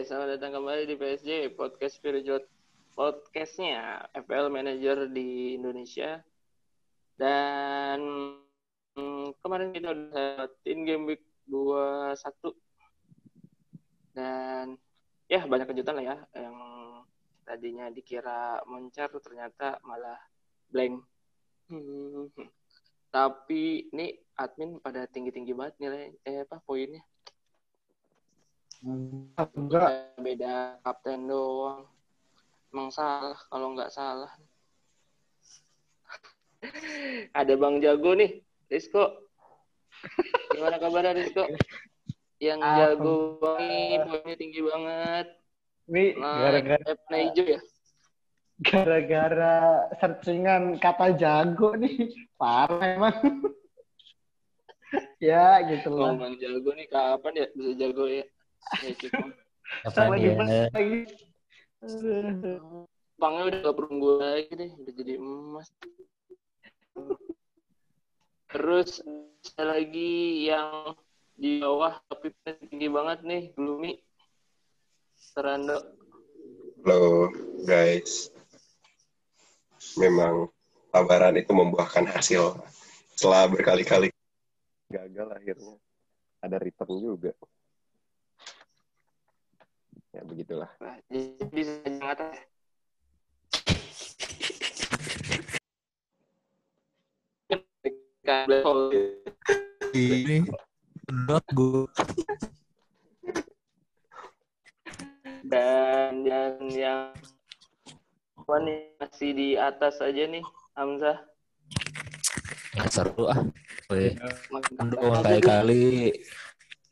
selamat datang kembali di PSJ Podcast Spiritual Podcastnya FPL Manager di Indonesia. Dan hmm, kemarin kita udah dapetin game week 21 dan ya banyak kejutan lah ya yang tadinya dikira moncer ternyata malah blank. Hmm. Tapi ini admin pada tinggi-tinggi banget nilai eh apa poinnya. Enggak. Beda kapten doang. Emang salah kalau nggak salah. Ada Bang Jago nih, Rizko. Gimana kabarnya Rizko? Yang Apa? jago banget, poinnya tinggi banget. Ini Nah, gara-gara hijau ya? gara-gara searchingan kata jago nih. Parah emang. ya, gitu lah. Ngomong jago nih kapan ya bisa jago ya? Cukup. Sama Kapan ya? lagi. Aduh. Bangnya udah gak perunggu lagi deh, udah jadi emas. Terus ada lagi yang di bawah tapi tinggi banget nih, Gloomy. Serando. Halo guys. Memang tabaran itu membuahkan hasil setelah berkali-kali gagal akhirnya ada return juga. Ya begitulah. Nah, bisa atas. Ini not good. Dan yang yang apa nih masih di atas aja nih, Hamzah. Nggak seru ah. Makin Aduh,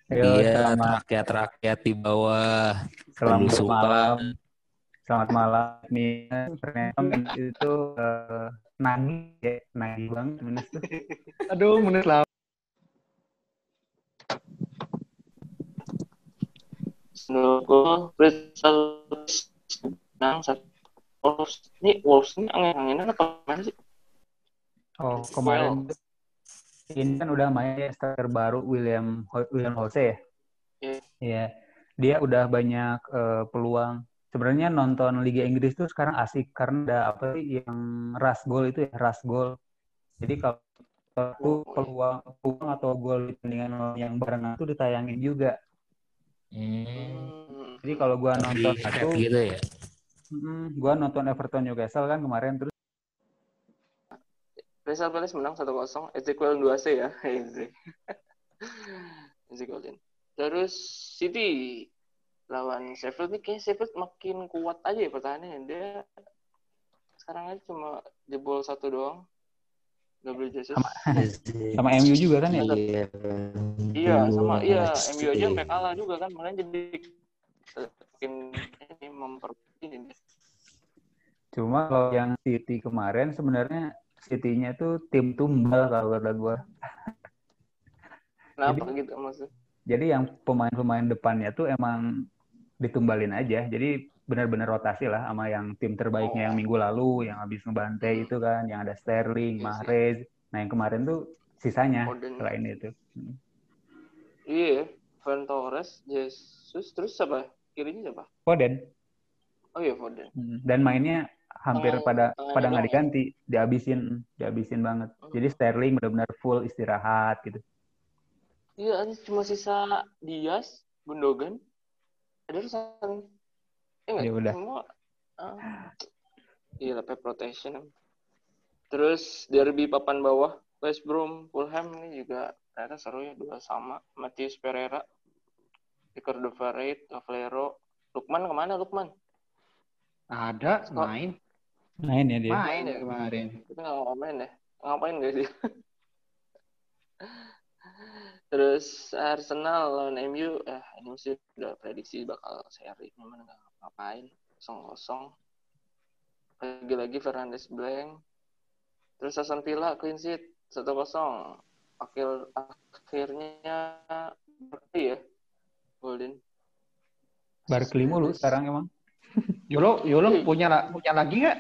kali-kali Ayo, iya selamat, rakyat-rakyat di bawah selamat belusukan. malam. Selamat malam. Nih, ternyata itu eh, nagih ya. Nagih banget Menes tuh. Aduh, Menes lah. Snowball, Crystal Nang, Wolves. Ini Wolves ini angin-anginan apa sih? Oh, kemarin ini kan udah main striker baru William William Jose ya. Iya. Iya. Dia udah banyak eh, peluang. Sebenarnya nonton Liga Inggris tuh sekarang asik karena ada apa sih yang rush goal itu ya, rush goal. Jadi kalau aku peluang peluang atau gol di pertandingan yang barengan tuh ditayangin juga. Hmm. Jadi kalau gua nonton paket itu, gitu ya. mm, gua nonton Everton Newcastle kan kemarin terus Crystal Palace menang 1-0. Ezekiel 2C ya. Eze. Ezekiel. Terus City lawan Sheffield nih kayaknya Sheffield makin kuat aja ya pertahanannya. Dia sekarang aja cuma jebol satu doang. Gabriel Jesus. Sama- sama MU juga kan ya. Iya. Iya, sama iya MU aja sampai kalah juga kan. Makanya jadi makin ini memperbaiki ini. Cuma kalau yang City kemarin sebenarnya City-nya tuh tim tumbal kalau kata gua. Kenapa gitu maksudnya? Jadi yang pemain-pemain depannya tuh emang ditumbalin aja. Jadi benar-benar rotasi lah sama yang tim terbaiknya yang minggu lalu, yang habis ngebantai itu kan, yang ada Sterling, Iya sih. Mahrez. Nah yang kemarin tuh sisanya Foden. selain itu. Iya, Van Torres, Jesus, terus siapa? Kirinya siapa? Foden. Oh iya Foden. Hmm, Dan mainnya hampir Tangan- pada tangannya pada nggak ya? diganti, dihabisin, dihabisin banget. Hmm. Jadi Sterling benar-benar full istirahat gitu. Iya, cuma sisa Diaz, Gundogan, Ederson. Eh enggak, Ya udah. semua. Ah. Iya, Pep rotation. Terus derby papan bawah, West Brom, Fulham ini juga ternyata seru ya, dua sama. Matius Pereira, Ricardo Farid, Valero, Lukman ke mana Lukman? Ada Scott. main, Main ya dia. main ya? kemarin. Kita nggak ngapain ya? Ngapain gak sih? Terus Arsenal lawan MU, eh ini sih udah prediksi bakal seri, cuman nggak ngapain, kosong kosong. Lagi-lagi Fernandes blank. Terus Aston Villa clean sheet satu kosong. Akhir akhirnya berarti ya, Golden. Barkley mulu sekarang emang. Yolo, Yolo Iya. punya punya lagi nggak?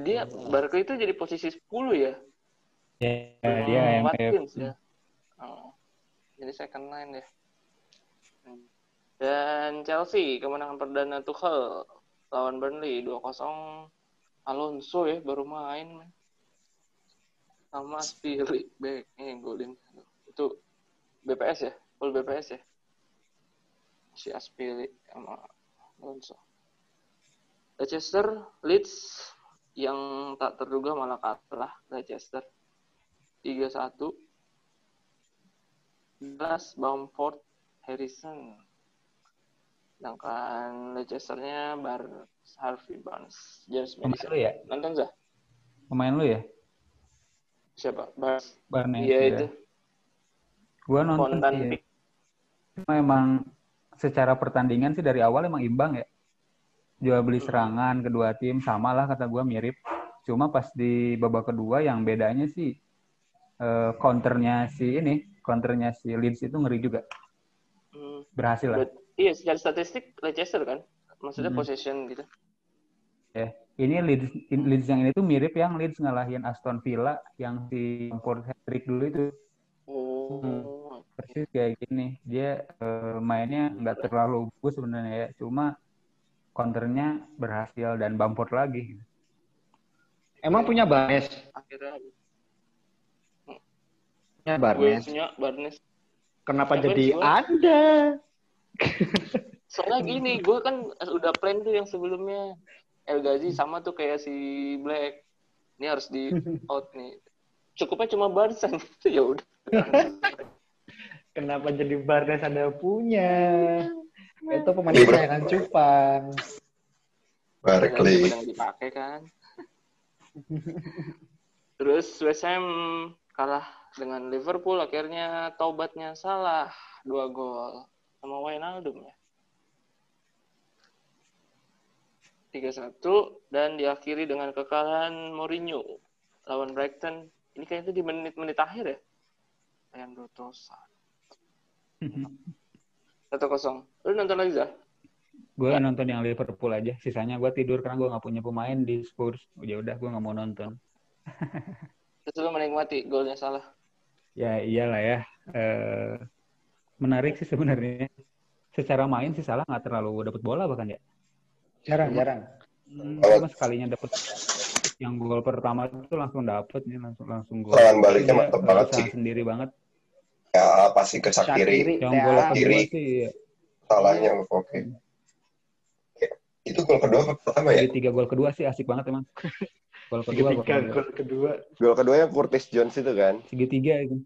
Dia Barkley itu jadi posisi 10 ya. Ya, dia Sama MF. Watkins ya. Oh. Jadi second line deh. Dan Chelsea kemenangan perdana Tuchel lawan Burnley 2-0. Alonso ya baru main. Sama Spirit back eh golin. Itu BPS ya? Full BPS ya? Si Aspili sama Alonso. Leicester Leeds yang tak terduga malah kalah Leicester 3-1 Dallas Bamford Harrison sedangkan Leicester-nya Bar Harvey Barnes James Pemain Madison lu ya? nonton Zah? Pemain lu ya? siapa? Barnes Barnes iya ya. itu Gua nonton Fontan sih. Cuma emang secara pertandingan sih dari awal emang imbang ya. Jual beli serangan kedua tim sama lah kata gua mirip. Cuma pas di babak kedua yang bedanya sih eh, counternya si ini, counternya si Leeds itu ngeri juga. Hmm, Berhasil lah. bet- iya secara statistik Leicester kan maksudnya Hmm. possession gitu Ini Leeds, in- Leeds yang ini tuh mirip yang Leeds ngalahin Aston Villa yang si Lampard hat-trick dulu itu. oh Persis kayak gini. Dia eh, mainnya nggak terlalu bagus sebenarnya ya. Cuma counternya berhasil dan Bamford lagi. Emang punya Barnes? akhirnya Punya gue Barnes. punya Barnes Kenapa Siapa jadi gua? ada? soalnya gini gue kan udah plan tuh yang sebelumnya El Ghazi sama tuh kayak si Black ini harus di out nih cukupnya cuma gitu ya udah Kenapa jadi Barnes ada punya? Itu pemain Libra. kesayangan Cupang. Barkley. yang dipakai kan terus West Ham kalah dengan Liverpool akhirnya taubatnya salah dua gol sama Wijnaldum ya 3-1 dan diakhiri dengan kekalahan Mourinho lawan Brighton ini kayaknya itu di menit-menit akhir ya Leandro Trossard 1-0 lu nonton lagi Zah? Gue nonton yang Liverpool aja. Sisanya gue tidur karena gue nggak punya pemain di Spurs. Ya udah gue nggak mau nonton. terus lu menikmati golnya salah Ya iyalah ya. Eh, menarik sih sebenarnya. Secara main sih salah nggak terlalu dapat bola bahkan ya. Jarang, jarang. Hmm, Cuma sekalinya dapat yang gol pertama itu langsung dapet nih langsung langsung gol. Serangan baliknya Dia mantap banget sih. sendiri banget. Ya pasti ke Sakiri. Yang ya. gol kedua Kiri. sih Salahnya oke. Ya, Itu gol kedua apa pertama ya? di tiga gol kedua sih asik banget emang. Gol kedua gol kedua. gol kedua. Gol kedua yang Curtis Jones itu kan? Segitiga itu.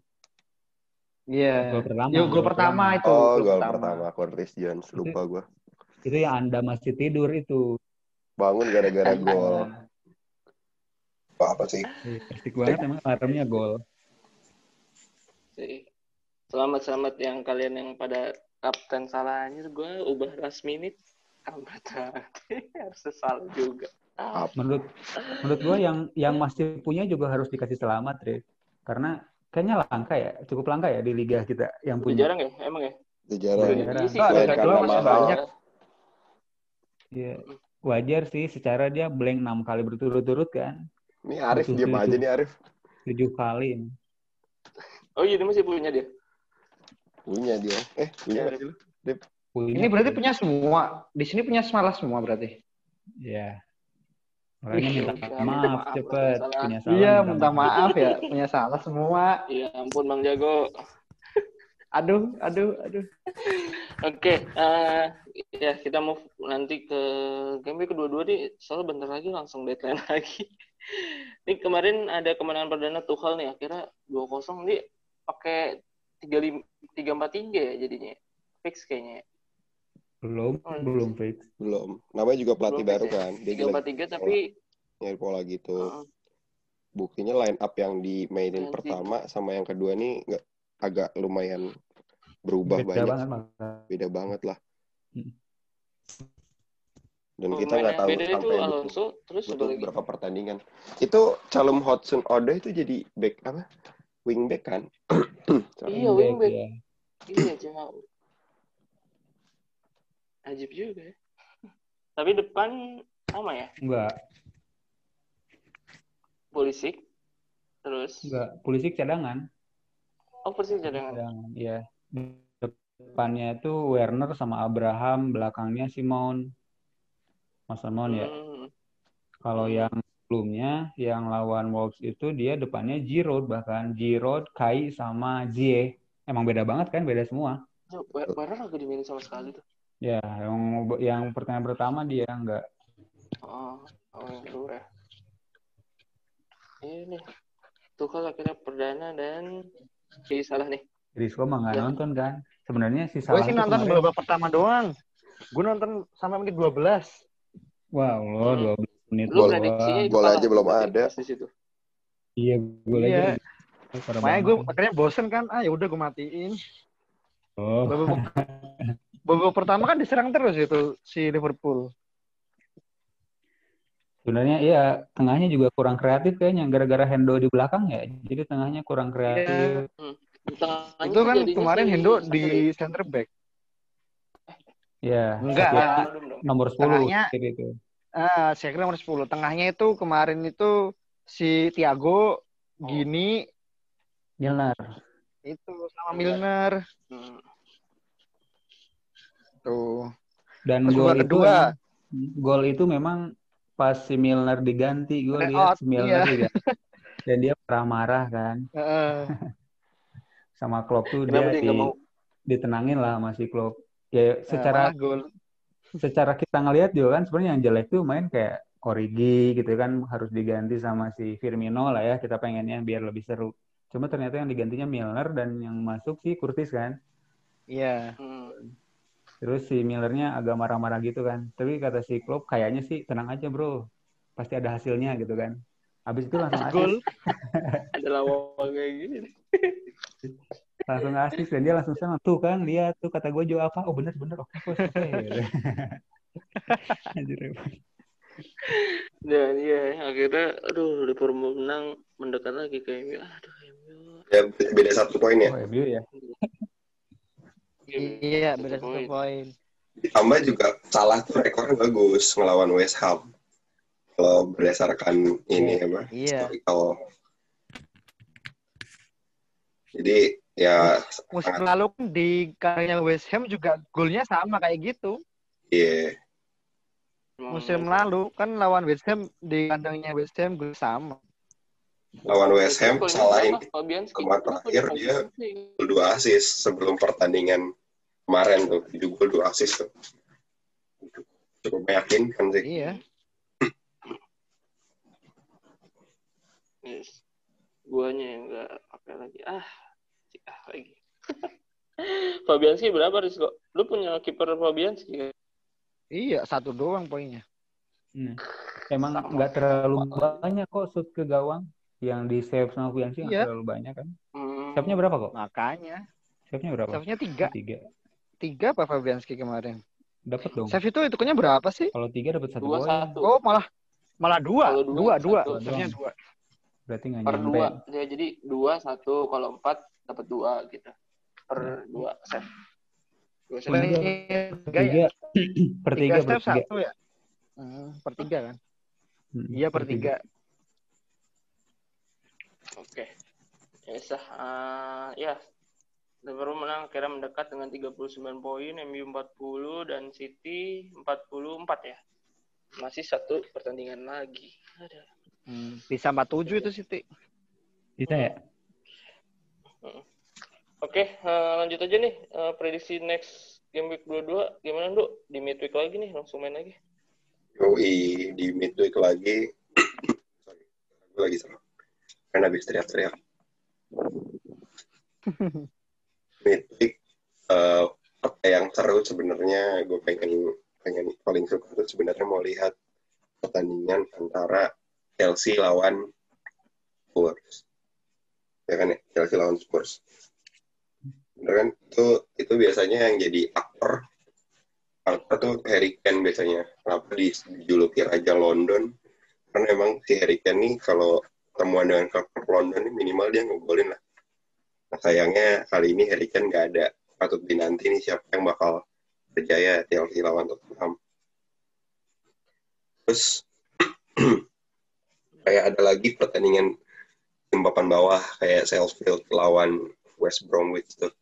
Iya. Gol pertama. Yo, gol pertama itu. Oh, gol pertama Curtis Jones. Lupa gue. Itu yang Anda masih tidur itu. Bangun gara-gara gol. Wah, apa sih? Iya, Asik banget emang alarmnya gol. sih. Selamat selamat yang kalian yang pada kapten salah anjir gue ubah last minute anggota harus sesal juga. Ah, Menurut menurut gua yang yang masih punya juga harus dikasih selamat, Re. Karena kayaknya langka ya, cukup langka ya di liga kita yang punya. jarang ya emang ya. Itu jarang. Iya masih banyak. Iya. Wajar sih secara dia blank 6 kali berturut-turut kan. Ini Arif betul. aja nih Arif. 7 kali. Oh iya dia masih punya dia. Punya dia. Eh, punya lu? Punya. Ini berarti punya semua. Di sini punya malah semua berarti. Iya. Makanya minta Ya, maaf maaf, cepet salah. punya salah. Iya, minta maaf ya. Punya salah semua. Iya ampun Bang Jago. Aduh, aduh, aduh. Oke, eh, ya kita move nanti ke game kedua-dua nih. Soalnya bentar lagi langsung deadline lagi. Ini kemarin ada kemenangan perdana Tuchel nih, akhirnya 2-0 nih pakai 3-4-3 ya jadinya. Fix kayaknya. ya. Belum, Oh, belum fix. Belum. Namanya juga pelatih Belum baru ya. kan. Dia lagi 3-4-3 tapi nyari pola gitu. uh, Buktinya line up yang dimainin Ganti. pertama sama yang kedua nih nggak agak lumayan berubah Beda banyak. banget. Beda banget lah. Hmm. Dan pemain kita nggak tahu beda itu sampai Alonso, terus butuh berapa pertandingan. Itu Calum Hudson Odoi itu jadi back apa? Wingback kan? Iya, wingback. ya. Iya, cuma Ajib juga ya. Tapi depan sama ya, Enggak, Pulisic. Terus enggak. Polisi cadangan. oh persis cadangan. Cadangan, iya. Depannya itu Werner sama Abraham, belakangnya si Mount. Mason Mount ya. Hmm. Kalau yang sebelumnya yang lawan Wolves itu dia depannya Giroud bahkan Giroud, Kai sama Zie. Emang beda banget kan, beda semua. Tuh, Wer- Werner gak dimainin sama sekali tuh. Ya, yang yang pertandingan pertama dia enggak. Oh, oh yang kedua ya. Ini Tuchel akhirnya perdana dan jadi salah nih. Rizko mah nggak Ya. nonton kan. Sebenarnya si Gue Salah sih tuh nonton kemarin- babak pertama doang. Gue nonton sampai menit 12. Wow, lo Hmm. 12 menit Lu Gol- gol aja belum ada. di situ. Iya, gue Iya. Parah Makanya gue akhirnya bosen kan. Ah ya udah gue matiin. Oh, Babak, babak pertama kan diserang terus itu si Liverpool. sebenarnya iya, tengahnya juga kurang kreatif kayaknya gara-gara Hendo di belakang ya. Jadi tengahnya kurang kreatif. Di tengahnya itu kan kemarin si Hendo di center back. Iya. Enggak. Dong. nomor 10 Tengahnya- itu. Ah, saya kira nomor 10. Tengahnya itu kemarin itu si Thiago, Oh. Gini, Milner. itu sama Milner. Hmm. Tuh. Dan Terus gol itu kedua. gol itu memang pas si Milner diganti, gue lihat si Milner iya. diganti. Dan dia marah-marah kan Heeh. sama Klopp tuh Kenapa dia dia di- mau? ditenangin lah sama si Klopp. Ya secara gol. Secara kita ngelihat juga kan sebenarnya yang jelek tuh main kayak Origi gitu kan harus diganti sama si Firmino lah ya kita pengennya biar lebih seru. Cuma ternyata yang digantinya Milner dan yang masuk si Curtis kan. Iya. Hmm. Terus si Millernya agak marah-marah gitu kan. Tapi kata si Klopp kayaknya sih tenang aja bro. Pasti ada hasilnya gitu kan. Habis itu langsung Gol. asis. Ada lawan kayak gini. Langsung asis dan dia langsung sama. Tuh kan lihat tuh kata gue Jo apa. Oh bener-bener oke coach. Oke. Gitu. Anjir. Dan iya akhirnya aduh Liverpool menang mendekat lagi ke MU. Aduh MU. Ya beda satu poin ya. Oh MU ya. Iya, beda satu poin. Ditambah juga salah tuh rekornya bagus ngelawan West Ham. Kalau berdasarkan ini apa? Iya. Historical. Jadi ya Musim sangat lalu kan di kandangnya West Ham juga golnya sama kayak gitu. iya. Musim lalu kan lawan West Ham di kandangnya West Ham gol sama. lawan West Ham salah ini Fabianski. kemarin terakhir di dia dua assist sebelum pertandingan kemarin tuh gol dua assist tuh cukup meyakinkan sih Iya. Yes. Guanya yang nggak pakai lagi. Ah. Fabianski berapa Rizko? Lu punya kiper Fabianski? Iya, satu doang poinnya. Hmm. Emang nggak terlalu banyak kok shoot ke gawang yang di save sama Fiansi nggak Iya. terlalu banyak kan. Hmm. Save-nya berapa kok? Makanya. Save-nya berapa? Save-nya tiga. Tiga. Tiga apa Fabianski kemarin? Dapat dong. Save itu hitungannya berapa sih? Kalau tiga dapat satu Dua poin. satu. Oh, malah malah dua. Kalau Dua, dua, dua. Save-nya dua. Berarti nggak per nyampe. dua. Ya, jadi dua satu. Kalau empat dapat dua gitu. Per dua set. Dua set. Tiga. Tiga ya? Tiga. per tiga, Tiga per step tiga. satu ya? Hmm, per tiga kan? Hmm, Iya, per tiga. Oke. Ya, sah. Ah, ya. Liverpool menang akhirnya mendekat dengan 39 poin, MU 40 dan City 44 ya. Masih satu pertandingan lagi. Ada. Hmm, bisa 47 itu Siti. Bisa ya? Oke, eh, lanjut aja nih Eh, prediksi next game week 22 gimana, Duk? Di midweek lagi nih, langsung main lagi. Yoi, di midweek lagi. Sorry gue lagi salah kan habis teriak-teriak. Midweek eh apa yang seru sebenarnya? Gue pengen pengen paling suka tuh sebenarnya mau lihat pertandingan antara Chelsea lawan Spurs ya kan ya Chelsea lawan Spurs. Bener kan? Itu itu biasanya yang jadi aktor. Aktor tuh Harry Kane biasanya. Kenapa dijuluki Raja London? Karena emang si Harry Kane nih kalau temuan dengan klub London nih minimal dia ngegolin lah. Nah sayangnya kali ini Harry Kane nggak ada. Patut dinanti nih siapa yang bakal berjaya Chelsea lawan Tottenham. Terus kayak ada lagi pertandingan tim papan bawah kayak Sheffield lawan West Bromwich tuh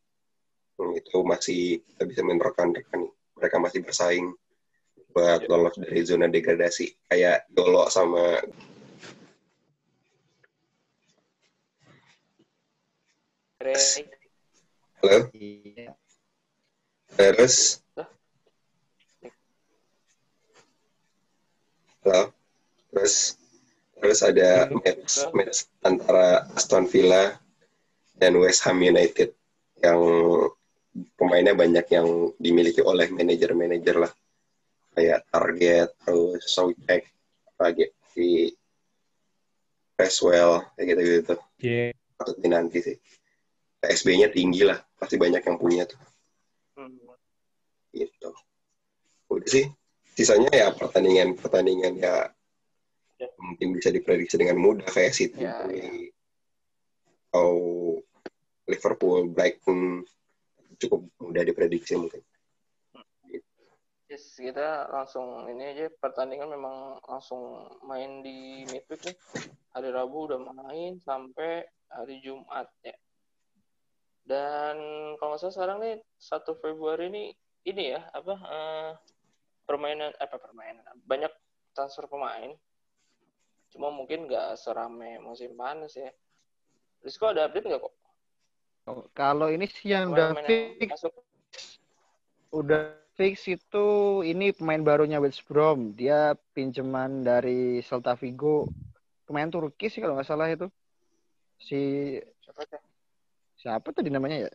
Hmm, itu masih kita bisa menerkan-rekan nih. Mereka masih bersaing buat lolos dari zona degradasi. Kayak Dolo sama Ray. Halo, Iya. terus Halo, terus terus ada match, match antara Aston Villa dan West Ham United yang pemainnya banyak yang dimiliki oleh manajer-manajer lah kayak Target terus Soucek lagi si Creswell kayak gitu gitu Iya. patut dinanti sih PSB-nya tinggi lah pasti banyak yang punya tuh Hmm. gitu udah sih sisanya ya pertandingan pertandingan ya Ya. Mungkin bisa diprediksi dengan mudah kayak City Ya, atau Liverpool Brighton cukup mudah diprediksi mungkin Yes, kita langsung ini aja pertandingan memang langsung main di midweek nih. Hari Rabu udah main sampai hari Jumat ya. Dan kalau nggak salah sekarang nih 1 Februari ini ini ya apa eh, permainan eh, apa permainan banyak transfer pemain. Cuma mungkin nggak serame musim panas ya. Rizko ada update nggak kok? Kalau ini sih yang udah fix, masuk udah fix itu ini pemain barunya West Brom. Dia pinjaman dari Celta Vigo. Pemain Turki sih kalau nggak salah itu. Si siapa siapa tuh namanya ya?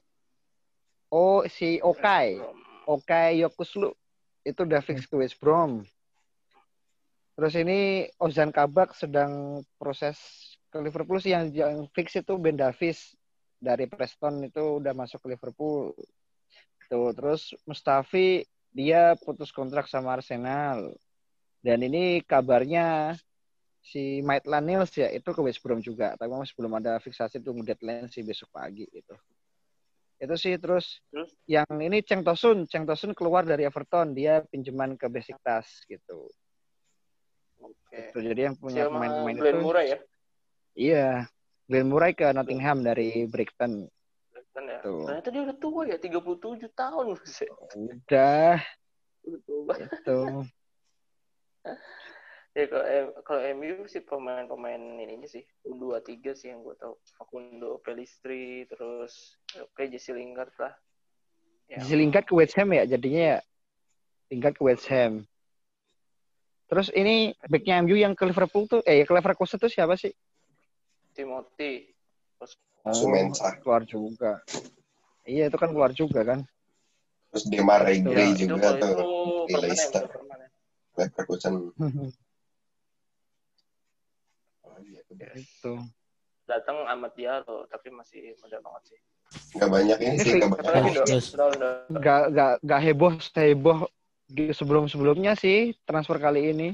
Oh, si Okai. Okai Yokuslu. Itu udah fix ke West Brom. Terus ini Ozan Kabak sedang proses ke Liverpool sih yang, yang fix itu Ben Davis dari Preston itu udah masuk ke Liverpool. Tuh, terus Mustafi dia putus kontrak sama Arsenal. Dan ini kabarnya si Maitland Niles ya itu ke West Brom juga. Tapi masih belum ada fiksasi tunggu deadline sih besok pagi gitu. Itu sih terus, Terus? yang ini Cheng Tosun, Cheng Tosun keluar dari Everton, dia pinjaman ke Besiktas gitu. Oke. Itu jadi yang punya pemain-pemain Glenn itu. Murray ya? Iya. Glenn Murray ke Nottingham dari Brighton. Kan ya. Tuh. Ternyata dia udah tua ya, 37 tahun. Udah Udah tua itu. Ya kalau kalau MU sih pemain-pemain ininya sih U23 sih yang gue tahu. Facundo Pelistri terus oke Jesse Lingard lah. Ya, Jesse Lingard ke West Ham ya jadinya ya. Lingard ke West Ham. Terus ini backnya MU yang ke Liverpool tuh, eh ke Leverkusen tuh siapa sih? Timothy. Terus Sumensa keluar juga. Iya itu kan keluar juga kan. terus Itu Gray itu juga kalau tuh itu di permanen, Leicester. Leverkusen itu. Datang Ahmad Diallo tapi masih muda banget sih. nggak banyak ini sih Satu banyak. Gak, gak, gak heboh, heboh sebelum-sebelumnya sih transfer kali ini.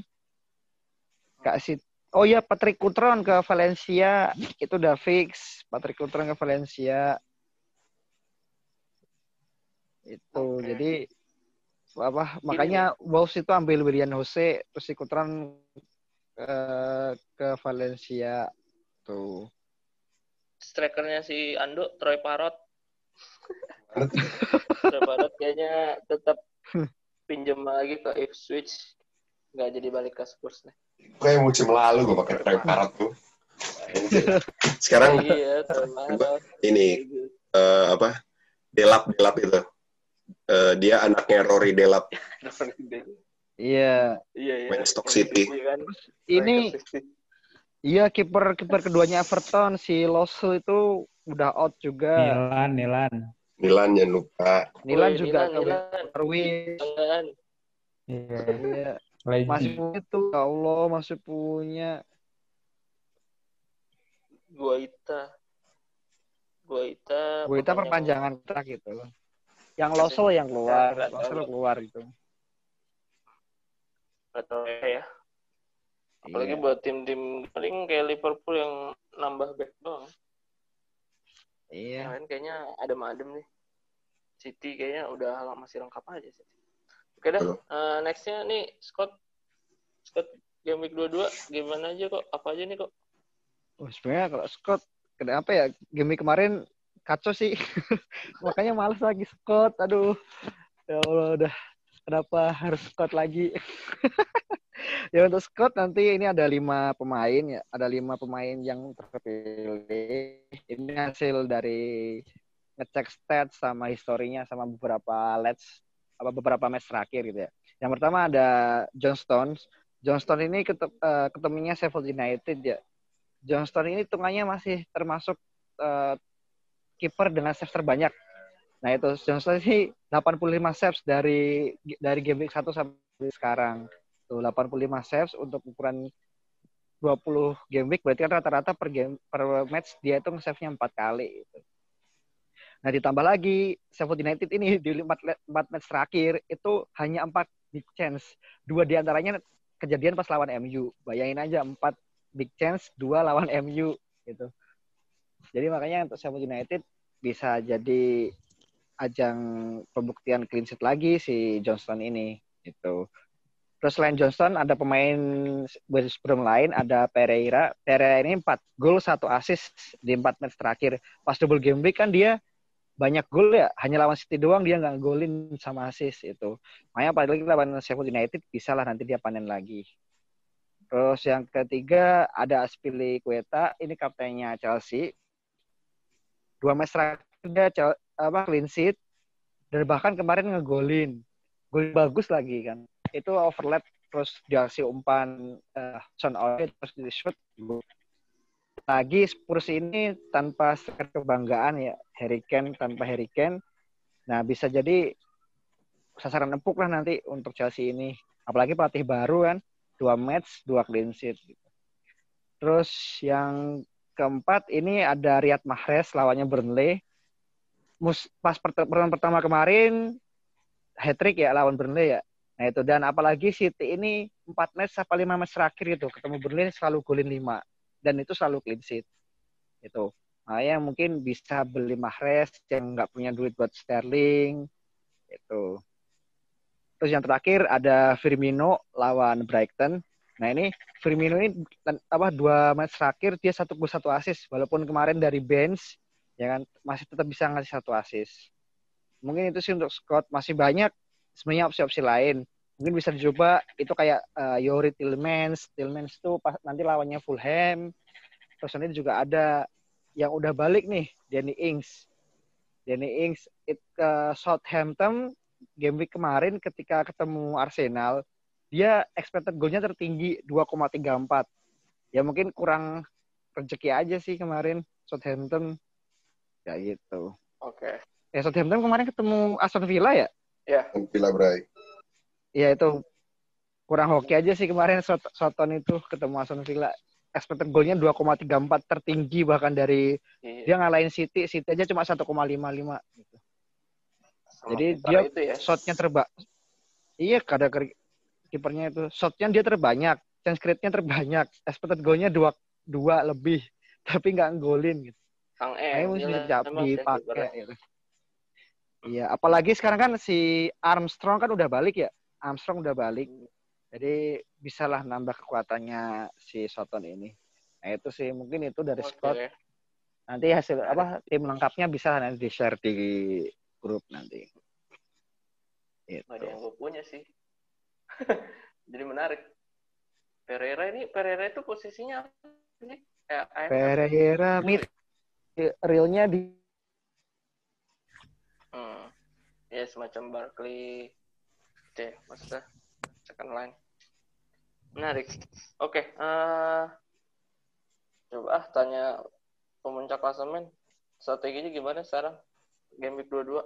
Gak sih. Oh iya Patrick Cutron ke Valencia itu udah fix. Patrick Cutron ke Valencia. Itu Oke. jadi apa makanya Wolves itu ambil William Jose terus si Cutron eh, ke Valencia tuh. Strikernya si Ando Troy tuh? Troy Parrot kayaknya tetap pinjam lagi ke Ipswich. Nggak jadi balik ke Spurs nih. kayak musim lalu gue pakai Troy Parrot tuh sekarang iya, ini eh, apa Delap Delap itu Eh, dia anaknya Rory Delap Iya. Iya, iya. Main Stoke City. Iya kan? Ini. Iya kiper kiper keduanya Everton si Losu itu udah out juga. Milan, Milan. Milan jangan lupa Nilan Woi, juga Milan, Milan. Iya. Iya. Masih punya tuh. Ya Allah masih punya. Guaita. Guaita. Gue itu perpanjangan kontrak gitu. Yang Loso yang keluar. Loso keluar gitu. Atau ya. Apalagi Iya. buat tim-tim paling kayak Liverpool yang nambah back doang. Iya. lain kayaknya adem-adem nih. City kayaknya udah masih lengkap aja sih. Oke dah, Betul. eh, nextnya nih Scott. Scott game week 22 gimana aja kok? Apa aja nih kok? Oh, sebenarnya kalau Scott kenapa ya game week kemarin kacau sih. Makanya males lagi Scott. Aduh. Ya Allah udah kenapa harus Scott lagi? ya untuk Scott nanti ini ada lima pemain ya, ada lima pemain yang terpilih. Ini hasil dari ngecek stats sama historinya sama beberapa let's apa beberapa match terakhir gitu ya. Yang pertama ada John Stones. John Stones ini ketem, uh, ketemunya Sheffield United ya. John Stones ini hitungannya masih termasuk uh, kiper dengan saves terbanyak. Nah itu John Stones ini 85 saves dari dari game week 1 sampai sekarang. Tuh 85 saves untuk ukuran 20 game week berarti kan rata-rata per game per match dia itu nge-save-nya 4 kali gitu. Nah ditambah lagi Sheffield United ini di 4, 4 match terakhir itu hanya 4 big chance. Dua di antaranya kejadian pas lawan MU. Bayangin aja 4 big chance, dua lawan MU gitu. Jadi makanya untuk Sheffield United bisa jadi ajang pembuktian clean sheet lagi si Johnston ini gitu. Terus selain Johnston ada pemain Brom lain ada Pereira. Pereira ini 4 gol, 1 assist di 4 match terakhir. Pas double game week kan dia banyak gol ya. Hanya lawan City doang dia nggak golin sama assist itu. Makanya apalagi lawan Sheffield United bisa lah nanti dia panen lagi. Terus yang ketiga ada Aspili Kueta. Ini kaptennya Chelsea. Dua match terakhir dia apa clean sheet dan bahkan kemarin ngegolin. Gol bagus lagi kan itu overlap terus dikasih umpan uh, Son terus di shoot. Lagi Spurs ini tanpa kebanggaan ya Harry Kane tanpa Harry Kane. Nah bisa jadi sasaran empuk lah nanti untuk Chelsea ini. Apalagi pelatih baru kan dua match dua clean sheet. Terus yang keempat ini ada Riyad Mahrez lawannya Burnley. Mus, pas pertemuan pertama kemarin hat trick ya lawan Burnley ya Nah itu dan apalagi City ini empat match apa lima match terakhir itu ketemu Burnley selalu golin lima dan itu selalu clean sheet. Itu. Nah, yang mungkin bisa beli Mahrez yang nggak punya duit buat Sterling. Itu. Terus yang terakhir ada Firmino lawan Brighton. Nah ini Firmino ini apa dua match terakhir dia satu gol satu assist walaupun kemarin dari bench ya kan masih tetap bisa ngasih satu assist. Mungkin itu sih untuk Scott masih banyak sebenarnya opsi-opsi lain. Mungkin bisa dicoba itu kayak uh, Yori Tillmans Tillmans itu pas nanti lawannya Fulham. Terus nanti juga ada yang udah balik nih Danny Ings. Danny Ings it, uh, Southampton game week kemarin ketika ketemu Arsenal dia expected goalnya tertinggi 2,34 ya mungkin kurang rezeki aja sih kemarin Southampton. Ya gitu. Oke. Okay. ya Southampton kemarin ketemu Aston Villa ya Ya. Villa Bray. Iya itu kurang hoki aja sih kemarin Soton itu ketemu Aston Villa. Expected goalnya 2,34 tertinggi bahkan dari iya. dia ngalahin City, City aja cuma 1,55 gitu. Jadi dia ya. shotnya terba Iya, kada kipernya itu shotnya dia terbanyak, chance create-nya terbanyak, expected goalnya dua dua lebih, tapi nggak golin gitu. Kang E. mesti dipakai gitu. Iya, apalagi sekarang kan si Armstrong kan udah balik ya. Armstrong udah balik. Jadi bisalah nambah kekuatannya si Soton ini. Nah, itu sih mungkin itu dari okay. Scott. Nanti hasil apa tim lengkapnya bisa nanti di-share di grup nanti. Itu. Ada yang gue punya sih. Jadi menarik. Pereira ini Pereira itu posisinya ini eh, Pereira mid realnya di hmm. Ya semacam Barkley C maksudnya second line. Menarik. Oke okay, uh, eh, coba ah tanya pemuncak klasemen. Strateginya gimana sekarang? Game week 22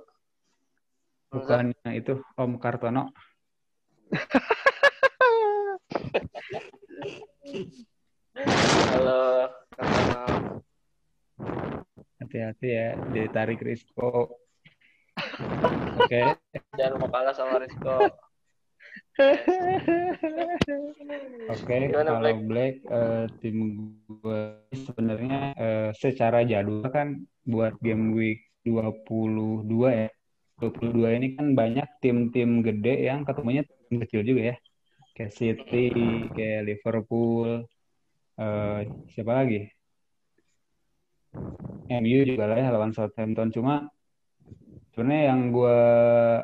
bukannya itu Om Kartono? Halo Kartono. Hati-hati ya ditarik Risco Oke. Okay. Jangan mau kalah sama Rizko. Oke, okay, kalau Black, Black uh, tim gue sebenarnya uh, secara jadwal kan buat game week 22 ya. 22 ini kan banyak tim-tim gede yang ketemunya tim kecil juga ya. Kayak City, kayak Liverpool, uh, siapa lagi? MU juga lah ya lawan Southampton cuma sebenarnya yang gue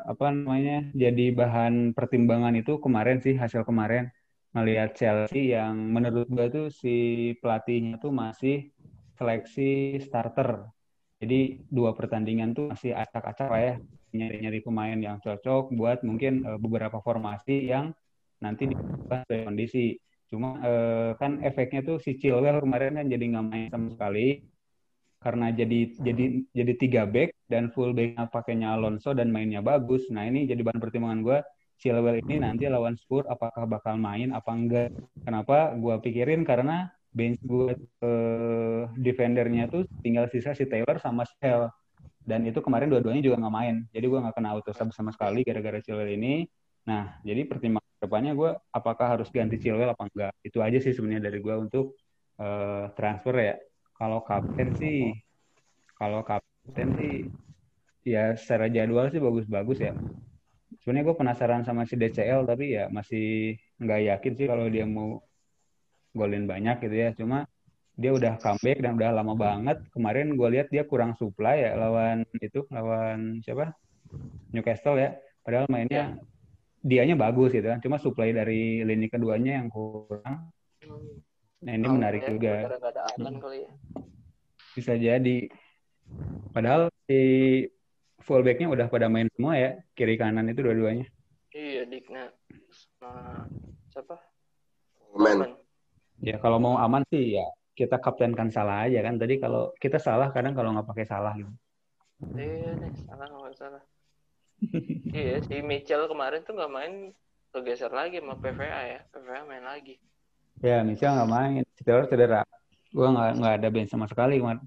apa namanya jadi bahan pertimbangan itu kemarin sih hasil kemarin melihat Chelsea yang menurut gue tuh si pelatihnya tuh masih seleksi starter jadi dua pertandingan tuh masih acak-acak lah ya nyari-nyari pemain yang cocok buat mungkin uh, beberapa formasi yang nanti sesuai kondisi. Cuma uh, kan efeknya tuh si Chilwell kemarin kan jadi nggak main sama sekali karena jadi jadi jadi tiga back dan full backnya pakainya Alonso dan mainnya bagus. Nah ini jadi bahan pertimbangan gue Chilwell ini nanti lawan Spurs apakah bakal main apa enggak? Kenapa gue pikirin? Karena bench gue uh, defendernya tuh tinggal sisa si Taylor sama Shell dan itu kemarin dua-duanya juga nggak main. Jadi gue nggak kena auto sub sama sekali gara-gara Chilwell ini. Nah jadi pertimbangan depannya gue apakah harus ganti Chilwell apa enggak? Itu aja sih sebenarnya dari gue untuk uh, transfer ya kalau kapten sih kalau kapten sih ya secara jadwal sih bagus-bagus ya sebenarnya gue penasaran sama si DCL tapi ya masih nggak yakin sih kalau dia mau golin banyak gitu ya cuma dia udah comeback dan udah lama banget. Kemarin gue lihat dia kurang supply ya lawan itu, lawan siapa? Newcastle ya. Padahal mainnya ya. dianya bagus gitu kan. Cuma supply dari lini keduanya yang kurang. Nah ini oh, menarik ya, juga. Hmm. ya. Bisa jadi. Padahal si fullbacknya udah pada main semua ya, kiri kanan itu dua-duanya. Iya, Dikna sama siapa? Aman. Ya kalau mau aman sih ya kita kaptenkan salah aja kan. Tadi kalau kita salah kadang kalau nggak pakai salah gitu. Iya nih, salah nggak salah. iya, si Mitchell kemarin tuh nggak main tergeser lagi sama PVA ya. PVA main lagi. Ya, Mitchell nggak main. Cedera, cedera. Gua nggak nggak ada bench sama sekali kemarin.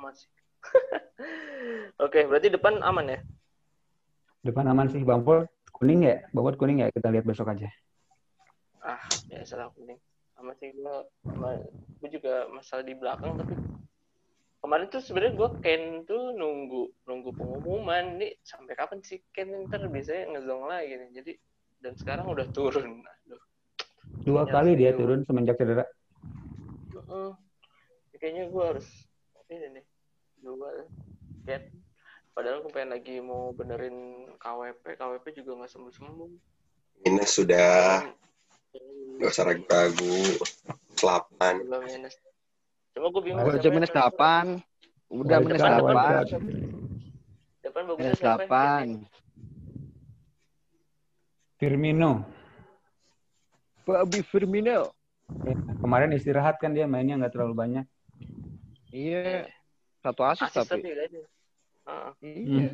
Masih. Oke, berarti depan aman ya? Depan aman sih, Bang. Kuning ya? Bobot kuning ya? Kita lihat besok aja. Ah, ya salah kuning sama sih gue gue juga masalah di belakang tapi kemarin tuh sebenarnya gue Ken tuh nunggu nunggu pengumuman nih sampai kapan sih Ken ntar biasanya ngezong lagi nih jadi dan sekarang udah turun Aduh. Dua ya, kali dia turun semenjak cedera uh, kayaknya gue harus ini nih jual Ken padahal gue pengen lagi mau benerin KWP KWP juga nggak sembuh sembuh ini sudah Gak usah ragu-ragu. Delapan. Cuma gue bingung. Gue aja minus delapan. Udah minus delapan. Depan bagus minus delapan. Firmino. Bobby Firmino. Ya, kemarin istirahat kan dia mainnya nggak terlalu banyak. Iya. Satu asis, asis tapi. tapi uh, iya.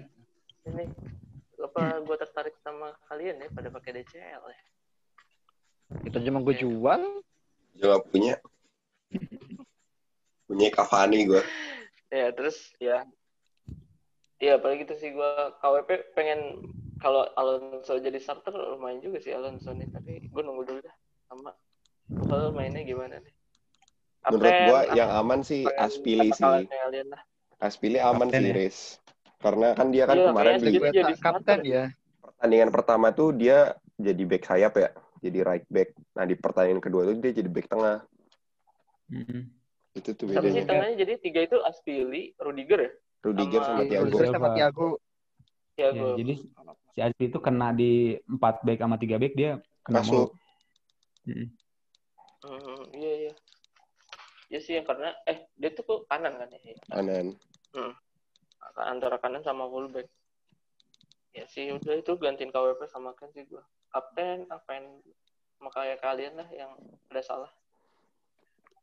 Ini apa gue tertarik sama kalian ya pada pakai DCL ya. Kita cuma gue jual. Juga punya. punya Cavani gue. Ya terus ya. Iya apalagi itu sih gue KWP pengen kalau Alonso jadi starter lumayan juga sih Alonso nih tapi gue nunggu dulu dah sama kalau mainnya gimana nih. Menurut gue yang aman sih Aspili sih. Aspili aman sih, Riz. Karena kan dia kan iya, kemarin di kapten ya. Pertandingan pertama tuh dia jadi back sayap ya jadi right back. Nah di pertandingan kedua itu dia jadi back tengah. Mm-hmm. Itu tuh bedanya. Tapi tengahnya jadi tiga itu Aspili, Rudiger ya? Rudiger sama, sama Thiago. sama Thiago. Thiago. Ya, jadi si Aspili itu kena di empat back sama tiga back dia kena Masuk. Mm-hmm. Hmm, iya iya. Ya sih yang karena eh dia tuh ke kanan kan ya? Kanan. Hmm. Antara kanan sama fullback. Ya sih udah itu gantiin KWP sama kan sih gua kapten kapten sama kayak kalian lah yang ada salah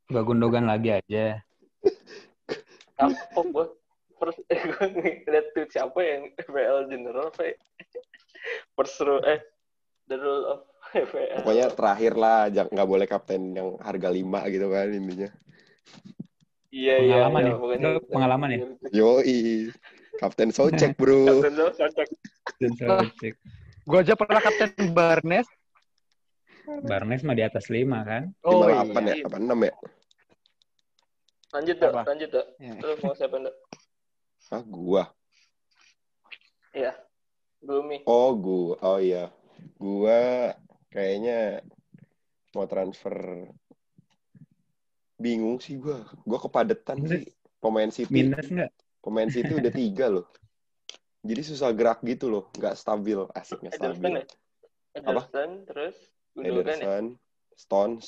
Gak gundogan lagi aja kapok gue terus gue ngeliat tuh siapa yang FPL general apa ya? Persru eh the rule of FPL pokoknya terakhir lah nggak boleh kapten yang harga lima gitu kan intinya iya iya pengalaman ya, ya pengalaman ya yoi kapten Socek bro kapten Socek kapten Socek Gue aja pernah kapten Barnes. Barnes mah di atas lima kan? Oh, iya. Apa ya? Apa enam ya? Lanjut dok, lanjut dok. Ya. Terus mau siapa dok? Ah, gua. Iya. Gloomy. Oh, gua. Oh iya. Gua kayaknya mau transfer Bingung sih gue. Gue kepadetan Minus. sih. Pemain City. Minus nggak? Pemain City udah tiga loh. Jadi susah gerak gitu loh. Nggak stabil. Asik nggak Ederson stabil. ya? Ederson, terus Gundogan ya? Ederson, Stones,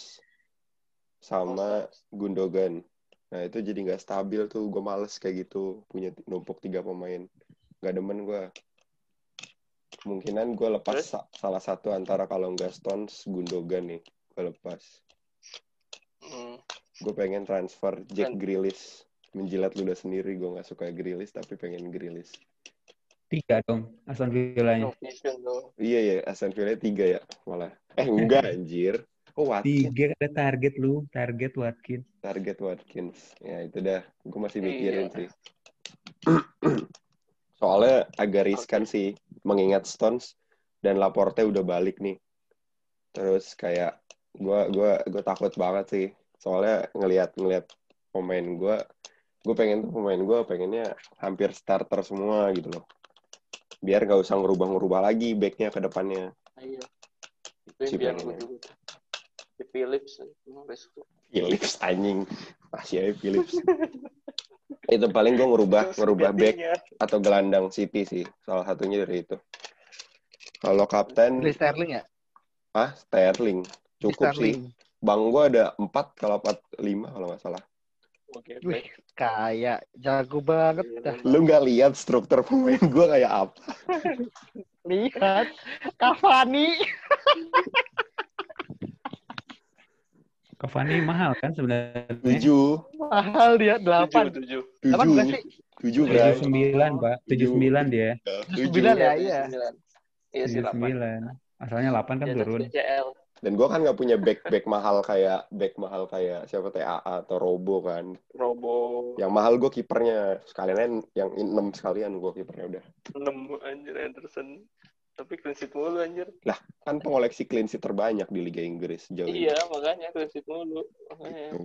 sama Oh, Gundogan. Nah itu jadi nggak stabil tuh. Gue males kayak gitu. Punya numpuk tiga pemain. Nggak demen gue. Kemungkinan gue lepas Terus? sa- salah satu antara kalau nggak Stones, Gundogan nih. Gue lepas. Hmm. Gue pengen transfer Jack Kan- Grealish. Menjilat ludah sendiri. Gue nggak suka Grealish tapi pengen Grealish. Tiga dong Aston Villanya. Vision. Iya ya, Aston Villa tiga ya malah. Eh enggak anjir. Oh Watkins, Tiga ada target lu, target Watkins. target Watkins. Ya itu dah, gue masih mikirin Iya. sih. Soalnya agak riskan sih, mengingat Stones dan Laporte udah balik nih. Terus kayak gue gua gue takut banget sih. Soalnya ngelihat ngelihat pemain gue, gue pengen tuh pemain gue pengennya hampir starter semua gitu loh. Biar nggak usah ngerubah-ngerubah lagi backnya ke depannya. Iya. Itu Si gue juga. Philips. Besok. Philips anjing masih aja Philips itu paling gue ngerubah ngerubah back atau gelandang City sih salah satunya dari itu kalau kapten Beli Sterling ya? ah Sterling cukup sih Sterling. bang gue ada empat kalau empat lima kalau nggak salah Oke, Wih, baik. kayak jago banget dah. lu nggak lihat struktur pemain gue kayak apa Lihat Cavani. Cavani mahal kan sebenarnya. tujuh Mahal dia delapan. Tujuh, tujuh. Delapan bukan tujuh sih? tujuh sembilan pak, tujuh sembilan dia. tujuh Sembilan ya, iya. Iya Tujuh sembilan. Asalnya delapan kan atas turun. Dan gue kan nggak punya back back mahal kayak back mahal kayak siapa TAA atau Robo kan Robo. yang mahal gue kipernya sekalian yang enam sekalian gue kipernya udah 6 anjir Anderson. Tapi clean sheet mulu anjir. kan pengoleksi clean sheet terbanyak di Liga Inggris jauh ini. Iya, makanya clean sheet mulu. Gitu.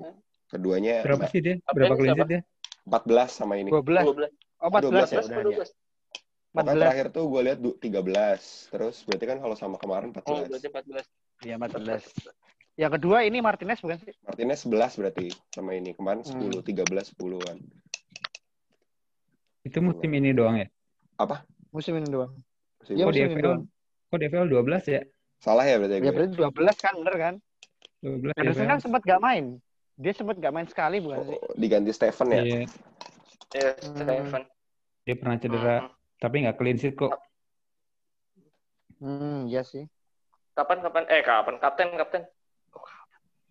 Keduanya Berapa sih dia? Apa Berapa ini clean sheet dia? 14 sama ini. 12. 12. Oh, 14 ya 12 udah apa ya. 12? Pokoknya 14. terakhir tuh gue lihat du- 13. Terus berarti kan kalau sama kemarin Oh, 14. berarti 14. Iya, 14. Yang kedua ini Martinez bukan sih? Martinez 11 berarti sama ini. Kemarin Hmm. 10, 13, 10 kan. Itu musim ini doang ya? Musim ini doang. Iya, Kok doang. Kok di FPL 12 ya? Salah ya berarti Ya gue. berarti 12 kan, bener kan? 12 Anderson FPL. kan sempat gak main. Dia sempat gak main sekali bukan sih? Oh, diganti Stephen ya. Iya, Iya, Hmm. Stefan. dia pernah cedera, Hmm. tapi nggak clean sheet kok. Hmm, iya sih. Kapan kapan? Eh, kapan? Kapten, kapten.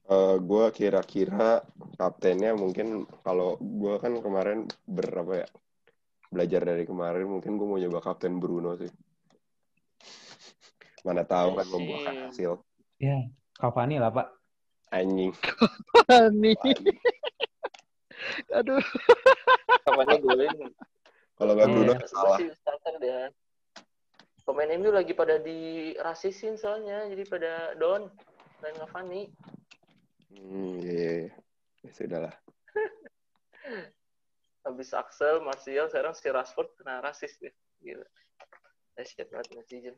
Eh, gue kira-kira kaptennya mungkin kalau gue kan kemarin berapa ya belajar dari kemarin mungkin gue mau nyoba kapten Bruno sih mana tahu kan Iya membuahkan sih. hasil Ya, Cavani lah pak. anjing Nih. Aduh. Kapannya golin. kalau nggak Iya. Bruno Gua salah. Pemain MU lagi pada dirasisin soalnya, jadi pada down dan Cavani. hmm, iya, iya, iya. ya sudah lah Habis Axel, Martial, sekarang si Rashford kena rasis deh. Gila. Dahsyat banget netizen.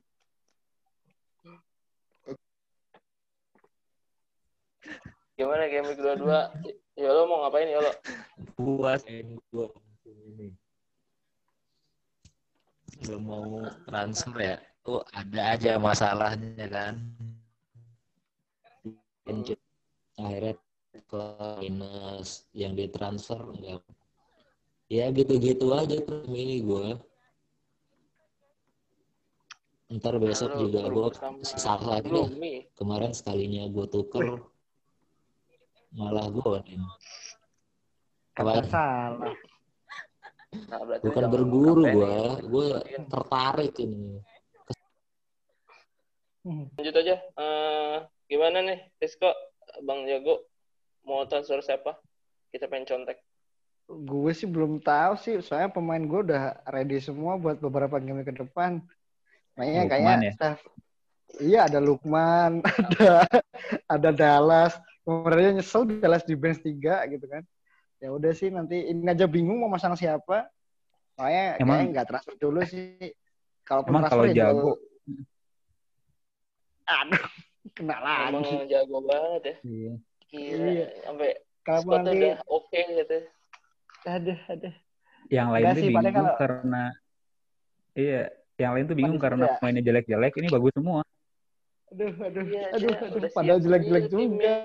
Gimana game week 22? Ya lo mau ngapain? Ya lo? puas. Ini gua ini. Belum mau transfer ya? Tuh ada aja masalahnya kan? Lanjut. akhirnya ke minus. Yang ditransfer enggak. Ya gitu-gitu aja tuh ini gua. Ntar besok Lo juga gua bersama salah lagi deh. Kemarin sekalinya gua tuker malah gua nih Kata Apa? salah. Nah, berarti bukan berguru gua Iya. tertarik ini Lanjut aja. Eh, gimana nih, Rizko? Bang Jago mau transfer siapa? Kita pengen contek. Gue sih belum tahu sih, soalnya pemain gue udah ready semua buat beberapa game ke depan. Kayaknya Lukman kayak ya? Steph. Iya ada Lukman, ada ada Dallas. Kemarin nyesel Dallas di bench 3 gitu kan. Ya udah sih nanti ini aja bingung mau masang siapa. Soalnya Emang- kayaknya nggak transfer dulu sih. Kalau Emang kalau ya jago, Aduh, kena Emang lagi. jago banget ya. iya. Gila. Iya. Sampai Kalau nanti udah oke gitu. aduh aduh. Yang lain Enggak tuh sih, bingung kalau- karena iya, yang lain tuh bingung Manusia. karena mainnya jelek-jelek, ini bagus semua. Aduh, aduh, Iya, aduh, dia aduh. udah Padahal jelek-jelek juga.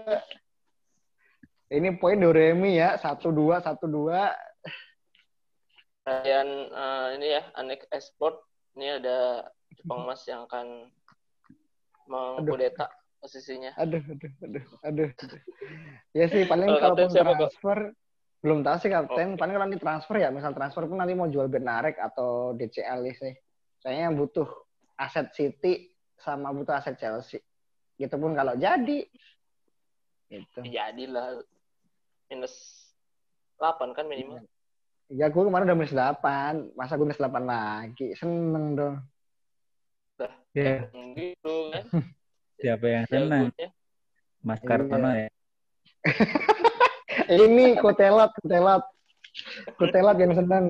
Ini poin Doremi ya, satu dua, satu dua. Kalian eh, ini ya, Anek Esport ini ada Jepang Mas yang akan mengkudeta posisinya. Aduh, aduh, aduh, aduh. aduh. Ya sih, paling Kalau transfer, belum tahu sih kapten. Oke. Paling kalau nanti transfer ya, misal transfer pun nanti mau jual Benarek atau DCL sih. Kayaknya butuh aset City sama butuh aset Chelsea. Gitu pun kalau jadi. Gitu. Jadilah minus 8 kan minimal. Ya gue kemarin udah minus 8. Masa gue minus 8 lagi? Seneng dong. Ya, Gitu kan. siapa yang senang? Jagonya. Mas Iya. Kartono ya. Ini kotelat, kotelat. Kotelat yang seneng.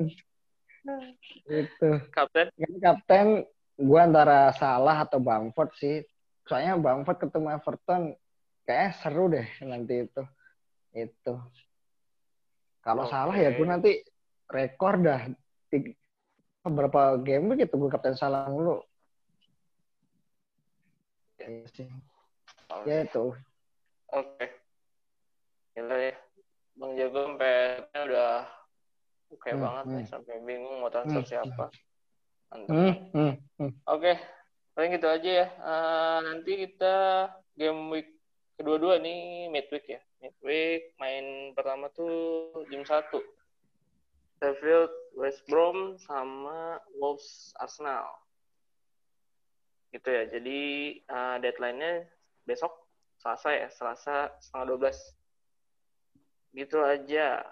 Gitu. Kapten Ini kapten gue antara Salah atau Bamford sih. Soalnya Bamford ketemu Everton kayaknya seru deh nanti itu. Itu. Kalau Oke. Salah ya gue nanti rekor dah. Beberapa game gitu gue kapten Salah mulu. Iya sih. Ya itu. Oke. Gila ya. Bang Jago sampai udah oke Hmm, banget nih hmm. sampai bingung mau transfer Hmm, siapa. Mantap. Hmm, hmm, hmm. Oke, paling gitu aja ya. Eh, nanti kita game week kedua-dua nih midweek ya. Midweek main pertama tuh jam 1. Sheffield, West Brom sama Wolves Arsenal. Gitu ya. Jadi eh, deadline-nya besok Selasa ya, Selasa setengah 12. Gitu aja.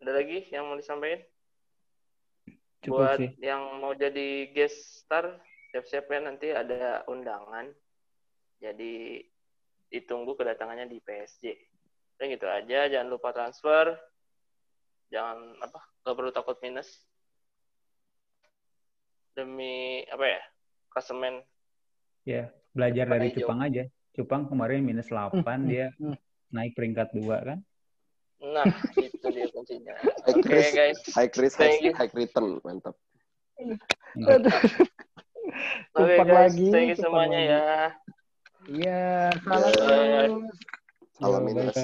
Ada lagi yang mau disampaikan? Cukup buat sih. yang mau jadi guest star siap-siap ya nanti ada undangan jadi ditunggu kedatangannya di PSG dan gitu aja jangan lupa transfer jangan apa nggak perlu takut minus demi apa ya klasemen Ya, belajar dari Hijau. Cupang aja. Cupang kemarin minus 8, Hmm, dia hmm. naik peringkat 2 kan. Nah itu dia kuncinya High oke risk, guys high risk, high, Thank you. high return, mantap. Aduh. oke Cepat guys lagi, thank you semuanya lagi. ya Iya, salam terus. Salam minus.